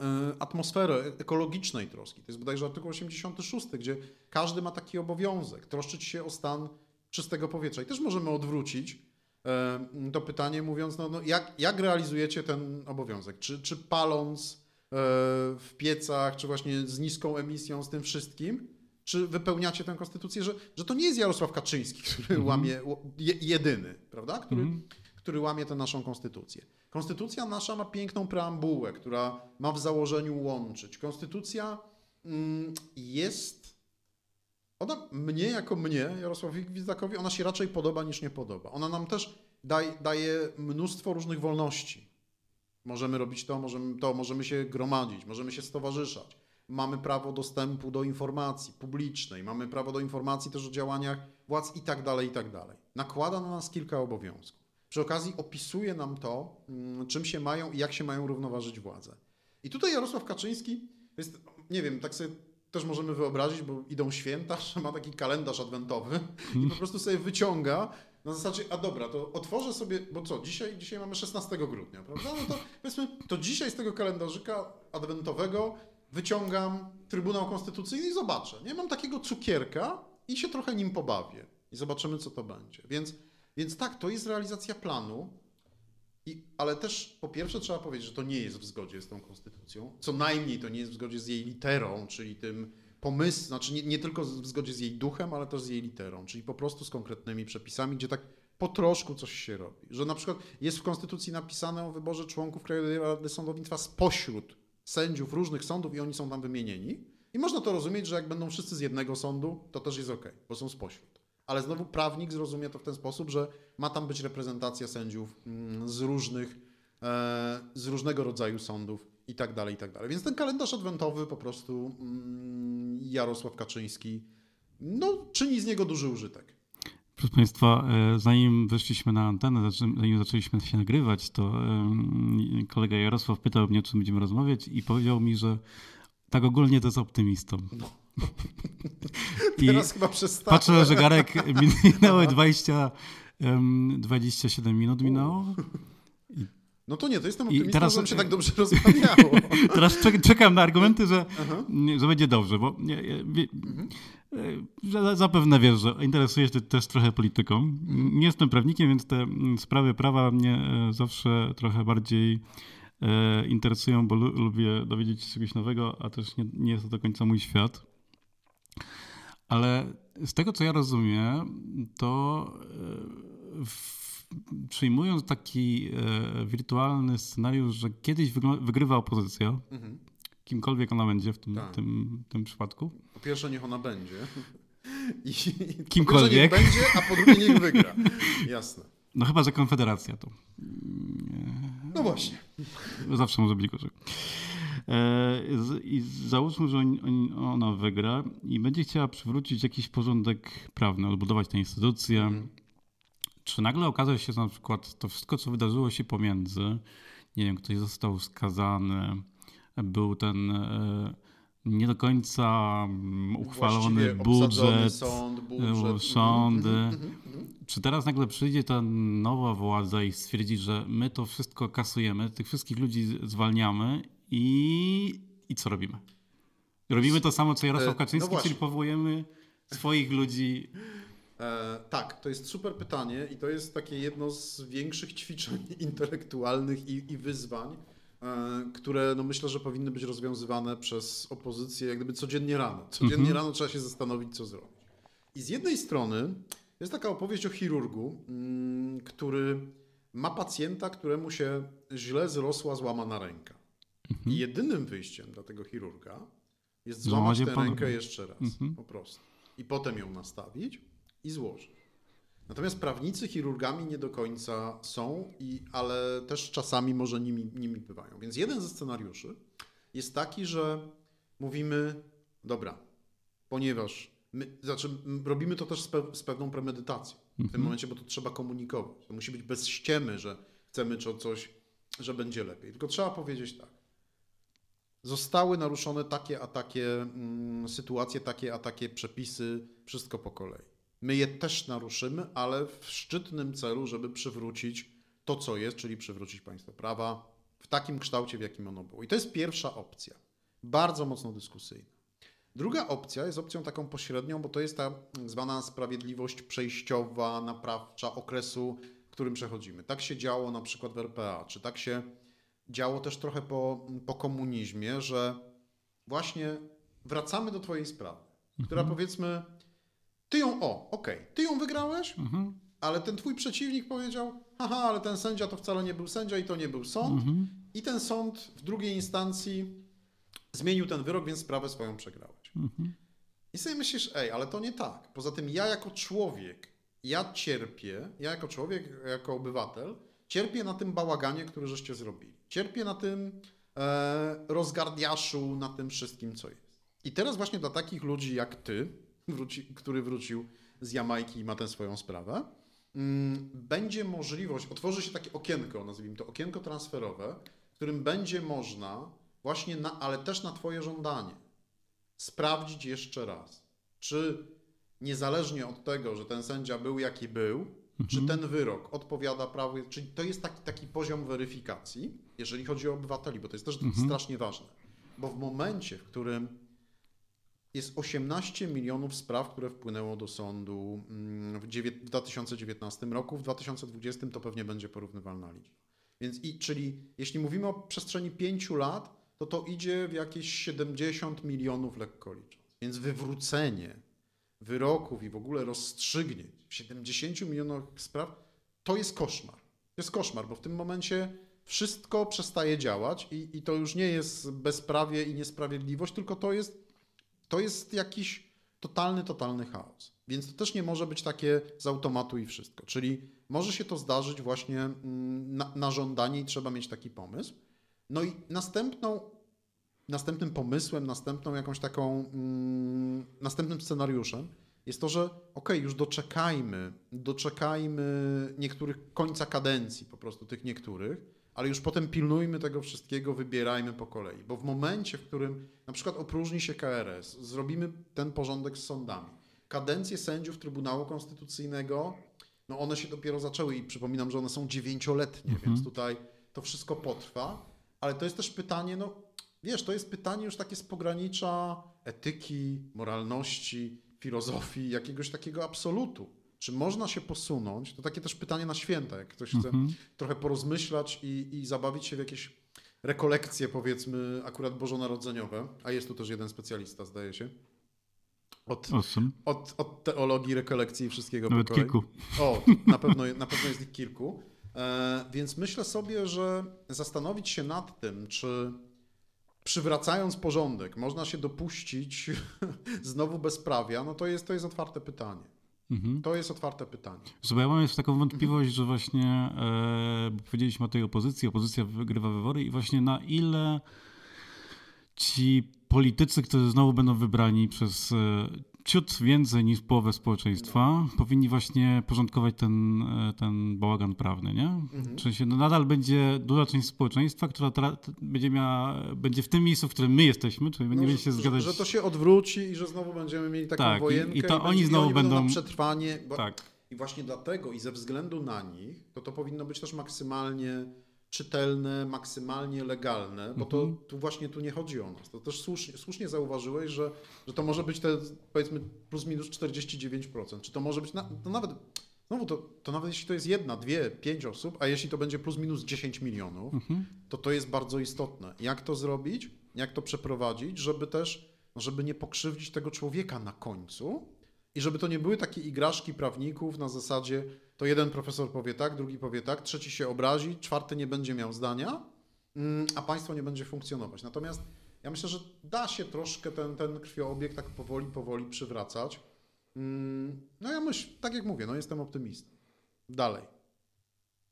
E, atmosfery ekologicznej troski. To jest bodajże artykuł 86, gdzie każdy ma taki obowiązek troszczyć się o stan czystego powietrza. I też możemy odwrócić e, to pytanie, mówiąc, no, no jak, jak realizujecie ten obowiązek? Czy, czy paląc e, w piecach, czy właśnie z niską emisją, z tym wszystkim, czy wypełniacie tę konstytucję, że, że to nie jest Jarosław Kaczyński, który mm -hmm. łamie, jedyny, prawda? Który, mm -hmm. Który łamie tę naszą konstytucję. Konstytucja nasza ma piękną preambułę, która ma w założeniu łączyć. Konstytucja mm, jest. Ona mnie jako mnie, Jarosławowi Gwizdakowi, ona się raczej podoba niż nie podoba. Ona nam też daj, daje mnóstwo różnych wolności. Możemy robić to, możemy to, możemy się gromadzić, możemy się stowarzyszać. Mamy prawo dostępu do informacji publicznej, mamy prawo do informacji też o działaniach władz i tak dalej, i tak dalej. Nakłada na nas kilka obowiązków. Przy okazji opisuje nam to, mm, czym się mają i jak się mają równoważyć władze. I tutaj Jarosław Kaczyński jest, nie wiem, tak sobie też możemy wyobrazić, bo idą święta, [LAUGHS] że ma taki kalendarz adwentowy i po prostu sobie wyciąga na zasadzie, a dobra, to otworzę sobie, bo co, dzisiaj, dzisiaj mamy 16 grudnia, prawda? No to powiedzmy, to dzisiaj z tego kalendarzyka adwentowego wyciągam Trybunał Konstytucyjny i zobaczę. Nie mam takiego cukierka i się trochę nim pobawię. I zobaczymy, co to będzie. Więc, więc tak, to jest realizacja planu, i, ale też po pierwsze trzeba powiedzieć, że to nie jest w zgodzie z tą konstytucją. Co najmniej to nie jest w zgodzie z jej literą, czyli tym pomysłem, znaczy nie, nie tylko w zgodzie z jej duchem, ale też z jej literą, czyli po prostu z konkretnymi przepisami, gdzie tak po troszku coś się robi. Że na przykład jest w konstytucji napisane o wyborze członków Krajowej Rady Sądownictwa spośród sędziów różnych sądów i oni są tam wymienieni. I można to rozumieć, że jak będą wszyscy z jednego sądu, to też jest ok, bo są spośród. Ale znowu prawnik zrozumie to w ten sposób, że ma tam być reprezentacja sędziów mm, z różnych, e, z różnego rodzaju sądów i tak dalej, i tak dalej. Więc ten kalendarz adwentowy po prostu mm, Jarosław Kaczyński no, czyni z niego duży użytek. Proszę Państwa, e, zanim weszliśmy na antenę, zanim zaczęliśmy się nagrywać, to kolega Jarosław pytał mnie, o czym będziemy rozmawiać i powiedział mi, że tak ogólnie to jest optymistą. No. I Teraz chyba przestałem. Patrzę że zegarek, minęły 20, 27 minut minęło. No to nie, to jestem optymistą, I teraz, że się tak dobrze rozmawiało. [LAUGHS] teraz czekam na argumenty, że, że będzie dobrze, bo nie, nie, mhm. E, zapewne wiesz, że interesuję się też trochę polityką. Mhm. Nie jestem prawnikiem, więc te sprawy prawa mnie e, zawsze trochę bardziej interesują, bo lubię dowiedzieć się czegoś nowego, a też nie, nie jest to do końca mój świat. Ale z tego, co ja rozumiem, to w, przyjmując taki e, wirtualny scenariusz, że kiedyś wygrywa opozycja, mhm. kimkolwiek ona będzie w tym, tak. tym, tym przypadku. Po pierwsze, niech ona będzie. [LAUGHS] I, kimkolwiek. Po niech będzie, a po drugie, niech wygra. Jasne. No chyba, że Konfederacja to. No właśnie. Zawsze może być gorzej. E, I załóżmy, że ona wygra i będzie chciała przywrócić jakiś porządek prawny, odbudować tę instytucję. Mm. Czy nagle okaże się, że na przykład to wszystko, co wydarzyło się pomiędzy, nie wiem, ktoś został skazany, był ten e, nie do końca mm, uchwalony budżet, sąd, budżet, sądy. Mm, mm, Czy teraz nagle przyjdzie ta nowa władza i stwierdzi, że my to wszystko kasujemy, tych wszystkich ludzi zwalniamy i, i co robimy? Robimy to samo, co Jarosław e, Kaczyński, no czyli powołujemy swoich ludzi. E, tak, to jest super pytanie i to jest takie jedno z większych ćwiczeń [LAUGHS] intelektualnych i, i wyzwań, e, które no myślę, że powinny być rozwiązywane przez opozycję jak gdyby codziennie rano. Codziennie mhm. rano trzeba się zastanowić, co zrobić. I z jednej strony jest taka opowieść o chirurgu, mm, który ma pacjenta, któremu się źle zrosła złamana ręka. Mhm. I jedynym wyjściem dla tego chirurga jest złamać tę rękę jeszcze raz, mhm. po prostu. I potem ją nastawić i złożyć. Natomiast prawnicy chirurgami nie do końca są, i, ale też czasami może nimi, nimi bywają. Więc jeden ze scenariuszy jest taki, że mówimy, dobra, ponieważ my, znaczy robimy to też z, pe z pewną premedytacją w tym mhm. momencie, bo to trzeba komunikować. To musi być bez ściemy, że chcemy coś, że będzie lepiej. Tylko trzeba powiedzieć tak zostały naruszone takie a takie mm, sytuacje, takie a takie przepisy, wszystko po kolei. My je też naruszymy, ale w szczytnym celu, żeby przywrócić to, co jest, czyli przywrócić państwo prawa w takim kształcie, w jakim ono było. I to jest pierwsza opcja, bardzo mocno dyskusyjna. Druga opcja jest opcją taką pośrednią, bo to jest ta zwana sprawiedliwość przejściowa, naprawcza okresu, którym przechodzimy. Tak się działo na przykład w RPA, czy tak się działo też trochę po, po komunizmie, że właśnie wracamy do Twojej sprawy, mhm. która powiedzmy, Ty ją, o, okej, okay, Ty ją wygrałeś, mhm. ale ten Twój przeciwnik powiedział, haha, ale ten sędzia to wcale nie był sędzia i to nie był sąd. Mhm. I ten sąd w drugiej instancji zmienił ten wyrok, więc sprawę swoją przegrałeś. Mhm. I sobie myślisz, ej, ale to nie tak. Poza tym ja jako człowiek, ja cierpię, ja jako człowiek, jako obywatel, cierpię na tym bałaganie, który żeście zrobili. Cierpię na tym e, rozgardiaszu, na tym wszystkim, co jest. I teraz właśnie dla takich ludzi jak ty, [LAUGHS] wróci, który wrócił z Jamajki i ma tę swoją sprawę, mm, będzie możliwość, otworzy się takie okienko, nazwijmy to okienko transferowe, w którym będzie można właśnie, na, ale też na twoje żądanie, sprawdzić jeszcze raz, czy niezależnie od tego, że ten sędzia był jaki był, czy mhm. ten wyrok odpowiada prawu, czyli to jest taki, taki poziom weryfikacji, jeżeli chodzi o obywateli, bo to jest też mhm. strasznie ważne. bo w momencie, w którym jest 18 milionów spraw, które wpłynęło do sądu mm, w 2019 roku, w 2020 to pewnie będzie porównywalna liczba. Więc i, czyli jeśli mówimy o przestrzeni 5 lat, to to idzie w jakieś 70 milionów lekko licząc. Więc wywrócenie wyroków i w ogóle rozstrzygnięć w 70 milionach spraw to jest koszmar. To jest koszmar, bo w tym momencie wszystko przestaje działać i, i to już nie jest bezprawie i niesprawiedliwość, tylko to jest, to jest jakiś totalny, totalny chaos. Więc to też nie może być takie z automatu i wszystko. Czyli może się to zdarzyć właśnie mm, na, na żądanie i trzeba mieć taki pomysł. No i następną, następnym pomysłem, następną jakąś taką, mm, następnym scenariuszem jest to, że ok, już doczekajmy, doczekajmy niektórych końca kadencji po prostu tych niektórych, ale już potem pilnujmy tego wszystkiego, wybierajmy po kolei. Bo w momencie, w którym na przykład opróżni się KRS, zrobimy ten porządek z sądami, kadencje sędziów Trybunału Konstytucyjnego, no one się dopiero zaczęły i przypominam, że one są dziewięcioletnie, Mhm. więc tutaj to wszystko potrwa, ale to jest też pytanie, no wiesz, to jest pytanie już takie z pogranicza etyki, moralności, filozofii, jakiegoś takiego absolutu. Czy można się posunąć? To takie też pytanie na święta, jak ktoś chce Mhm. trochę porozmyślać i, i zabawić się w jakieś rekolekcje, powiedzmy, akurat bożonarodzeniowe, a jest tu też jeden specjalista, zdaje się, od, Owszem, od, od teologii, rekolekcji i wszystkiego nawet kilku. O, na pewno, na pewno jest ich kilku. E, więc myślę sobie, że zastanowić się nad tym, czy przywracając porządek można się dopuścić [LAUGHS] znowu bezprawia, no to jest, to jest otwarte pytanie. Mhm. To jest otwarte pytanie. Bo ja mam jeszcze taką wątpliwość, że właśnie, e, bo powiedzieliśmy o tej opozycji, opozycja wygrywa wybory i właśnie na ile ci politycy, którzy znowu będą wybrani przez e, ciut więcej niż połowę społeczeństwa, powinni właśnie porządkować ten, e, ten bałagan prawny, nie? Mhm. W sensie, no nadal będzie duża część społeczeństwa, która tra- będzie miała, będzie w tym miejscu, w którym my jesteśmy, czyli nie No, będzie że, się zgadzać... że to się odwróci i że znowu będziemy mieli taką Tak, i- wojenkę. i to będzie- oni znowu będą- na przetrwanie. Bo, Tak. I właśnie dlatego i ze względu na nich, to to powinno być też maksymalnie czytelne, maksymalnie legalne, bo to Mhm. tu właśnie tu nie chodzi o nas. To też słusznie, słusznie zauważyłeś, że, że to może być te powiedzmy plus minus 49%. Czy to może być, na, to nawet, znowu to, to nawet jeśli to jest jedna, dwie, pięć osób, a jeśli to będzie plus minus 10 milionów, Mhm. to to jest bardzo istotne. Jak to zrobić, jak to przeprowadzić, żeby też, no, żeby nie pokrzywdzić tego człowieka na końcu i żeby to nie były takie igraszki prawników na zasadzie to jeden profesor powie tak, drugi powie tak, trzeci się obrazi, czwarty nie będzie miał zdania, mm, a państwo nie będzie funkcjonować. Natomiast ja myślę, że da się troszkę ten, ten krwioobieg tak powoli, powoli przywracać. Mm, No ja myślę, tak jak mówię, no jestem optymistą. Dalej.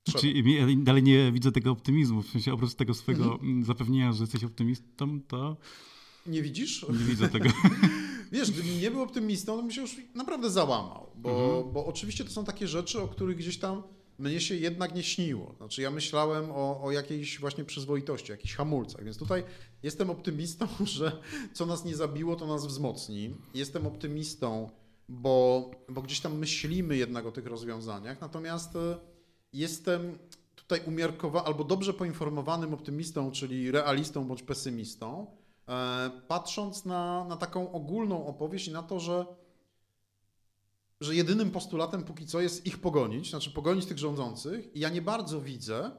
Trzeba. Czyli ja dalej nie widzę tego optymizmu, w sensie oprócz tego swojego Mhm. mm, zapewnienia, że jesteś optymistą, to Nie widzisz? nie widzę tego. [LAUGHS] Wiesz, gdybym nie był optymistą, to bym się już naprawdę załamał, bo, Mhm. bo oczywiście to są takie rzeczy, o których gdzieś tam mnie się jednak nie śniło. Znaczy ja myślałem o, o jakiejś właśnie przyzwoitości, jakichś hamulcach, więc tutaj jestem optymistą, [LAUGHS] że co nas nie zabiło, to nas wzmocni. Jestem optymistą, bo, bo gdzieś tam myślimy jednak o tych rozwiązaniach, natomiast e, jestem tutaj umiarkowanym albo dobrze poinformowanym optymistą, czyli realistą bądź pesymistą, patrząc na, na taką ogólną opowieść i na to, że, że jedynym postulatem póki co jest ich pogonić, znaczy pogonić tych rządzących i ja nie bardzo widzę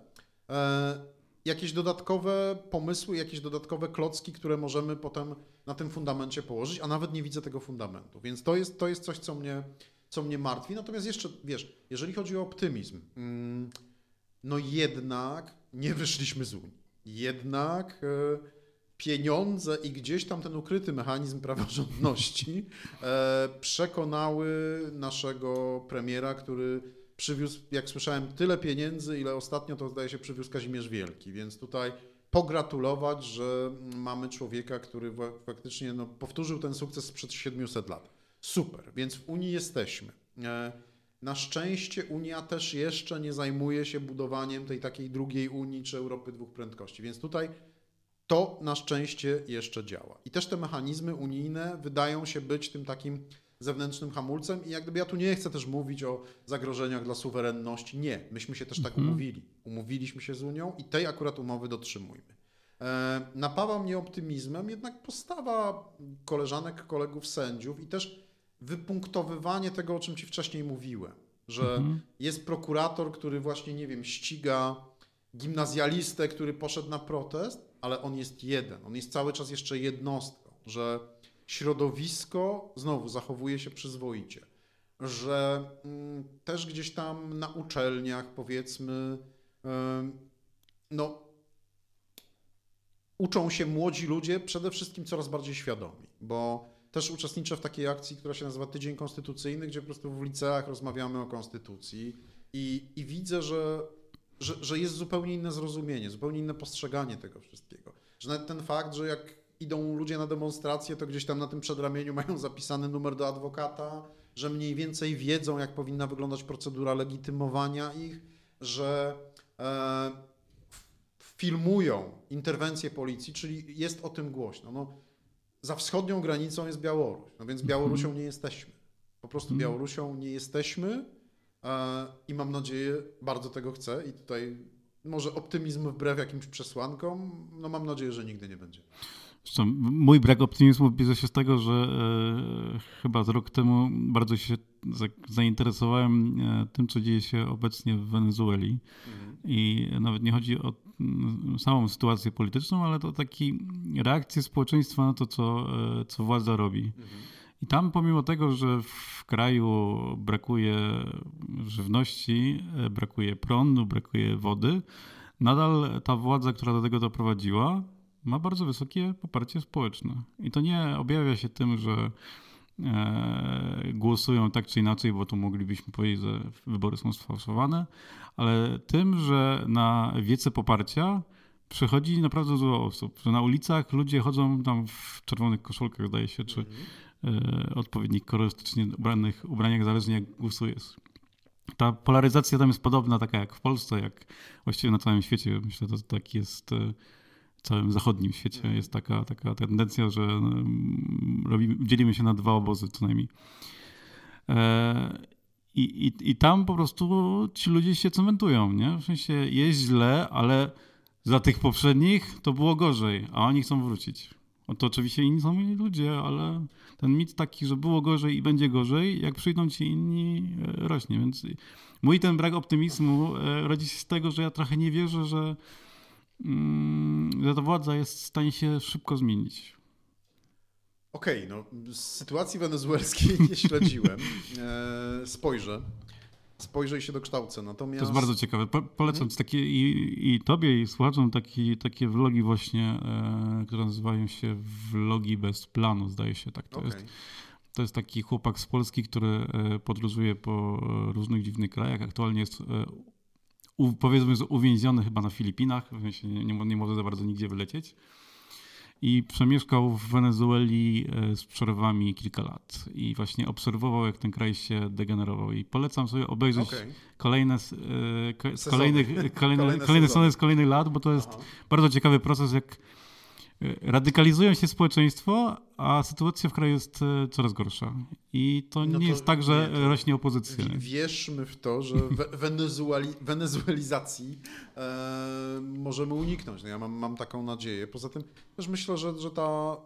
e, jakieś dodatkowe pomysły, jakieś dodatkowe klocki, które możemy potem na tym fundamencie położyć, a nawet nie widzę tego fundamentu, więc to jest, to jest coś, co mnie, co mnie martwi. Natomiast jeszcze, wiesz, jeżeli chodzi o optymizm, mm, no jednak nie wyszliśmy z Unii. Jednak e, pieniądze i gdzieś tam ten ukryty mechanizm praworządności [LAUGHS] e, przekonały naszego premiera, który przywiózł, jak słyszałem, tyle pieniędzy, ile ostatnio to zdaje się przywiózł Kazimierz Wielki, więc tutaj pogratulować, że mamy człowieka, który faktycznie no, powtórzył ten sukces sprzed 700 lat. Super, więc w Unii jesteśmy. E, Na szczęście Unia też jeszcze nie zajmuje się budowaniem tej takiej drugiej Unii czy Europy dwóch prędkości, więc tutaj to na szczęście jeszcze działa. I też te mechanizmy unijne wydają się być tym takim zewnętrznym hamulcem i jak gdyby ja tu nie chcę też mówić o zagrożeniach dla suwerenności. Nie, myśmy się też tak Mhm. umówili. Umówiliśmy się z Unią i tej akurat umowy dotrzymujmy. E, napawa mnie optymizmem jednak postawa koleżanek, kolegów sędziów i też wypunktowywanie tego, o czym ci wcześniej mówiłem, że mhm. jest prokurator, który właśnie, nie wiem, ściga gimnazjalistę, który poszedł na protest, ale on jest jeden, on jest cały czas jeszcze jednostką, że środowisko znowu zachowuje się przyzwoicie, że mm, też gdzieś tam na uczelniach, powiedzmy, no, uczą się młodzi ludzie przede wszystkim coraz bardziej świadomi, bo też uczestniczę w takiej akcji, która się nazywa Tydzień Konstytucyjny, gdzie po prostu w liceach rozmawiamy o konstytucji i, i widzę, że, że, że jest zupełnie inne zrozumienie, zupełnie inne postrzeganie tego wszystkiego. Że nawet ten fakt, że jak idą ludzie na demonstrację, to gdzieś tam na tym przedramieniu mają zapisany numer do adwokata, że mniej więcej wiedzą, jak powinna wyglądać procedura legitymowania ich, że e, filmują interwencję policji, czyli jest o tym głośno. No, za wschodnią granicą jest Białoruś, no więc Białorusią mhm. nie jesteśmy. Po prostu mhm. Białorusią nie jesteśmy i mam nadzieję, bardzo tego chcę i tutaj może optymizm wbrew jakimś przesłankom, no mam nadzieję, że nigdy nie będzie. Zresztą mój brak optymizmu bierze się z tego, że e, chyba z rok temu bardzo się za, zainteresowałem e, tym, co dzieje się obecnie w Wenezueli. Mhm. I nawet nie chodzi o samą sytuację polityczną, ale to taki reakcję społeczeństwa na to, co, e, co władza robi. Mhm. I tam pomimo tego, że w kraju brakuje żywności, e, brakuje prądu, brakuje wody, nadal ta władza, która do tego doprowadziła, ma bardzo wysokie poparcie społeczne. I to nie objawia się tym, że e, głosują tak czy inaczej, bo tu moglibyśmy powiedzieć, że wybory są sfałszowane, ale tym, że na wiece poparcia przychodzi naprawdę dużo osób, że na ulicach ludzie chodzą tam w czerwonych koszulkach, zdaje się, czy e, odpowiednich kolorystycznie ubranych ubraniach, zależnie jak głosujesz. Ta polaryzacja tam jest podobna, taka jak w Polsce, jak właściwie na całym świecie. Myślę, że tak jest e, w całym zachodnim świecie mhm. jest taka, taka tendencja, że mm, robimy, dzielimy się na dwa obozy co najmniej. E, I, i, I tam po prostu ci ludzie się cementują, nie? W sensie jest źle, ale za tych poprzednich to było gorzej, a oni chcą wrócić. To oczywiście inni są ludzie, ale ten mit taki, że było gorzej i będzie gorzej, jak przyjdą ci inni, e, rośnie. Więc mój ten brak optymizmu e, rodzi się z tego, że ja trochę nie wierzę, że Mm, że ta władza jest w stanie się szybko zmienić. Okej, okay, no sytuacji wenezuelskiej nie śledziłem. E, spojrzę. Spojrzę i się dokształcę. Natomiast... To jest bardzo ciekawe. Po, polecam hmm. takie i, i tobie, i słuchaczom taki, takie vlogi właśnie, e, które nazywają się vlogi bez planu, zdaje się tak to okay. jest. To jest taki chłopak z Polski, który e, podróżuje po różnych dziwnych krajach. Aktualnie jest e, u, powiedzmy, że uwięziony chyba na Filipinach, w sensie nie, nie, nie może za bardzo nigdzie wylecieć. I przemieszkał w Wenezueli e, z przerwami kilka lat. I właśnie obserwował, jak ten kraj się degenerował. I polecam sobie obejrzeć okay. kolejne, e, z kolejnych, kolejne, kolejne, kolejne sezony z kolejnych lat, bo to jest Aha. bardzo ciekawy proces, jak radykalizują się społeczeństwo, a sytuacja w kraju jest e, coraz gorsza. I to no nie to jest tak, że nie, rośnie opozycja. Wierzmy w to, że [LAUGHS] wenezueli, wenezuelizacji e, możemy uniknąć. No ja mam, mam taką nadzieję. Poza tym też myślę, że, że ta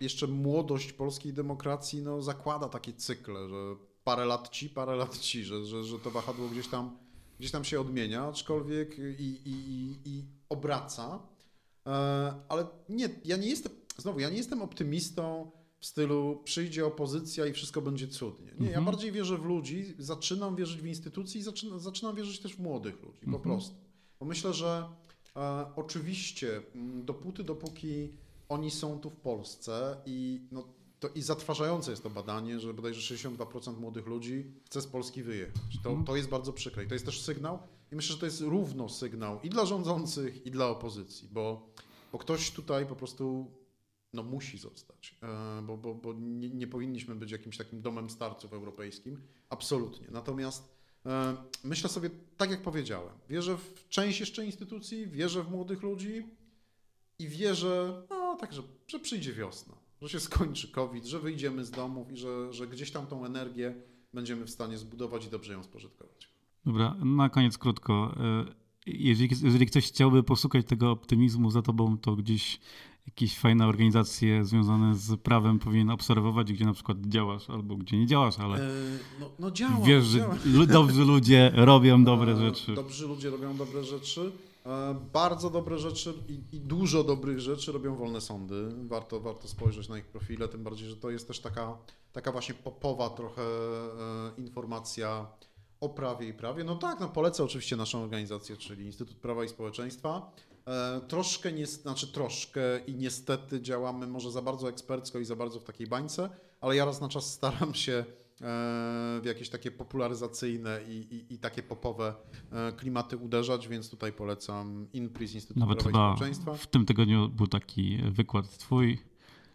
jeszcze młodość polskiej demokracji no, zakłada takie cykle, że parę lat ci, parę lat ci, że, że, że to wahadło gdzieś tam, gdzieś tam się odmienia, aczkolwiek i, i, i, i obraca. E, ale nie, ja nie jestem, znowu, ja nie jestem optymistą w stylu przyjdzie opozycja i wszystko będzie cudnie. Nie, mhm. ja bardziej wierzę w ludzi, zaczynam wierzyć w instytucje i zaczynam, zaczynam wierzyć też w młodych ludzi, mhm. po prostu. Bo myślę, że e, oczywiście mm, dopóty, dopóki oni są tu w Polsce i no, to i zatrważające jest to badanie, że bodajże 62% młodych ludzi chce z Polski wyjechać. To, mhm. to jest bardzo przykre i to jest też sygnał, i myślę, że to jest równo sygnał i dla rządzących, i dla opozycji, bo, bo ktoś tutaj po prostu no, musi zostać, e, bo, bo, bo nie, nie powinniśmy być jakimś takim domem starców europejskim. Absolutnie. Natomiast e, myślę sobie, tak jak powiedziałem, wierzę w część jeszcze instytucji, wierzę w młodych ludzi i wierzę, no tak, że, przyjdzie wiosna, że się skończy COVID, że wyjdziemy z domów i że, że gdzieś tam tą energię będziemy w stanie zbudować i dobrze ją spożytkować. Dobra, na koniec krótko. Jeżeli, jeżeli ktoś chciałby posłuchać tego optymizmu za tobą, to gdzieś jakieś fajne organizacje związane z prawem powinien obserwować, gdzie na przykład działasz albo gdzie nie działasz, ale E, no, no działa, wiesz, że dobrzy ludzie [LAUGHS] robią dobre E, rzeczy. Dobrzy ludzie robią dobre rzeczy. E, Bardzo dobre rzeczy i, i dużo dobrych rzeczy robią wolne sądy. Warto, warto spojrzeć na ich profile, tym bardziej, że to jest też taka, taka właśnie popowa trochę informacja o prawie i prawie. No tak, no polecę oczywiście naszą organizację, czyli Instytut Prawa i Społeczeństwa. E, Troszkę, nie, znaczy troszkę i niestety działamy może za bardzo ekspercko i za bardzo w takiej bańce, ale ja raz na czas staram się e, w jakieś takie popularyzacyjne i, i, i takie popowe e, klimaty uderzać, więc tutaj polecam INPRIS, Instytut Nawet Prawa i Społeczeństwa. w tym tygodniu był taki wykład twój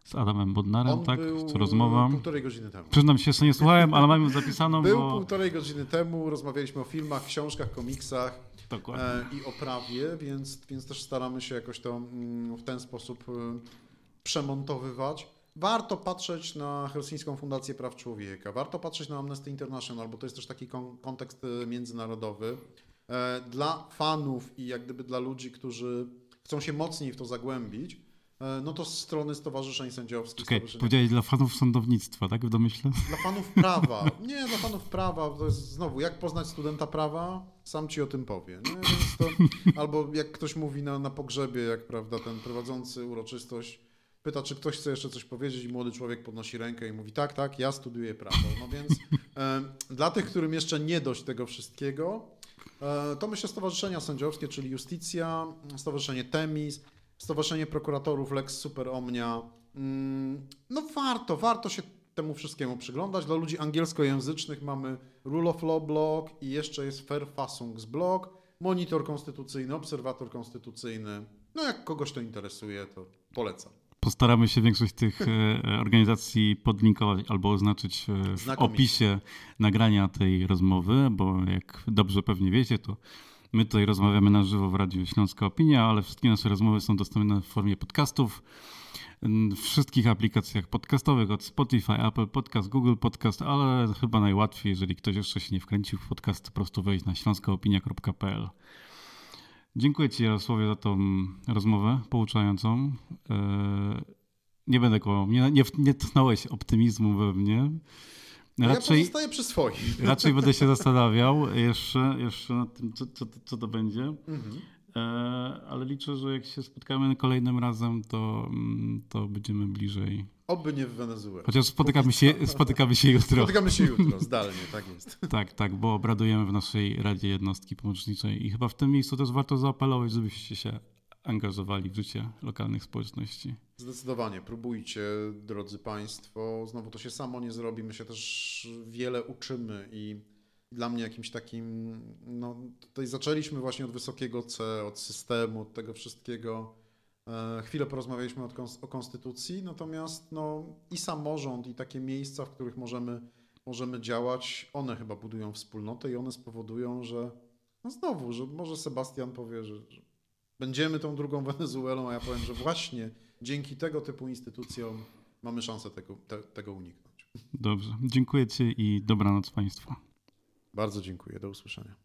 z Adamem Bodnarem, On tak? był Co rozmowa. półtorej godziny temu. Przyznam się, że nie słuchałem, ale mam ją zapisaną, Był bo... półtorej godziny temu, rozmawialiśmy o filmach, książkach, komiksach Dokładnie. e, i o prawie, więc, więc też staramy się jakoś to mm, w ten sposób e, przemontowywać. Warto patrzeć na Helsińską Fundację Praw Człowieka, warto patrzeć na Amnesty International, bo to jest też taki kon- kontekst e, międzynarodowy. Dla fanów i jak gdyby dla ludzi, którzy chcą się mocniej w to zagłębić, no to strony stowarzyszeń sędziowskich, Czekaj, stowarzyszenia powiedziałeś dla fanów sądownictwa, tak? W domyśle? dla fanów prawa. [LAUGHS] Nie, dla fanów prawa. To jest znowu, jak poznać studenta prawa? Sam ci o tym powie. To, [LAUGHS] albo jak ktoś mówi na, na pogrzebie, jak prawda, ten prowadzący uroczystość pyta, czy ktoś chce jeszcze coś powiedzieć i młody człowiek podnosi rękę i mówi, tak, tak, ja studiuję prawo. No więc e, dla tych, którym jeszcze nie dość tego wszystkiego, e, to myślę stowarzyszenia sędziowskie, czyli Justicja, Stowarzyszenie Temis, Stowarzyszenie Prokuratorów Lex Super Omnia. Mm, No warto, warto się temu wszystkiemu przyglądać. Dla ludzi angielskojęzycznych mamy Rule of Law blog i jeszcze jest Verfassungsblog, Monitor Konstytucyjny, Obserwator Konstytucyjny. No jak kogoś to interesuje, to polecam. Postaramy się większość tych e, organizacji podlinkować albo oznaczyć e, w Znakomicie. opisie nagrania tej rozmowy, bo jak dobrze pewnie wiecie, to my tutaj rozmawiamy na żywo w Radiu Śląska Opinia, ale wszystkie nasze rozmowy są dostępne w formie podcastów w wszystkich aplikacjach podcastowych od Spotify, Apple Podcast, Google Podcast, ale chyba najłatwiej, jeżeli ktoś jeszcze się nie wkręcił w podcast, po prostu wejść na śląskaopinia.pl. Dziękuję Ci Jarosławie za tą rozmowę pouczającą. E, Nie będę kłamał, nie, nie, nie tchnąłeś optymizmu we mnie. Ja Raczej, pozostaję przy swoim. [LAUGHS] raczej będę się zastanawiał jeszcze, jeszcze nad tym, co, co, co to będzie. Mhm. E, ale liczę, że jak się spotkamy kolejnym razem, to, mm, to będziemy bliżej. Oby nie w Wenezueli. Chociaż spotykamy się, spotykamy się jutro. Spotykamy się jutro, [LAUGHS] zdalnie, tak jest. Tak, tak, bo obradujemy w naszej Radzie Jednostki Pomocniczej i chyba w tym miejscu też warto zaapelować, żebyście się angażowali w życie lokalnych społeczności. Zdecydowanie, próbujcie, drodzy Państwo. Znowu to się samo nie zrobi. My się też wiele uczymy i dla mnie jakimś takim, no tutaj zaczęliśmy właśnie od wysokiego C, od systemu, od tego wszystkiego. E, Chwilę porozmawialiśmy o konstytucji, natomiast no i samorząd, i takie miejsca, w których możemy, możemy działać, one chyba budują wspólnotę i one spowodują, że no znowu, że może Sebastian powie, że będziemy tą drugą Wenezuelą, a ja powiem, że właśnie dzięki tego typu instytucjom mamy szansę tego, te, tego uniknąć. Dobrze, dziękuję Ci i dobranoc Państwu. Bardzo dziękuję. Do usłyszenia.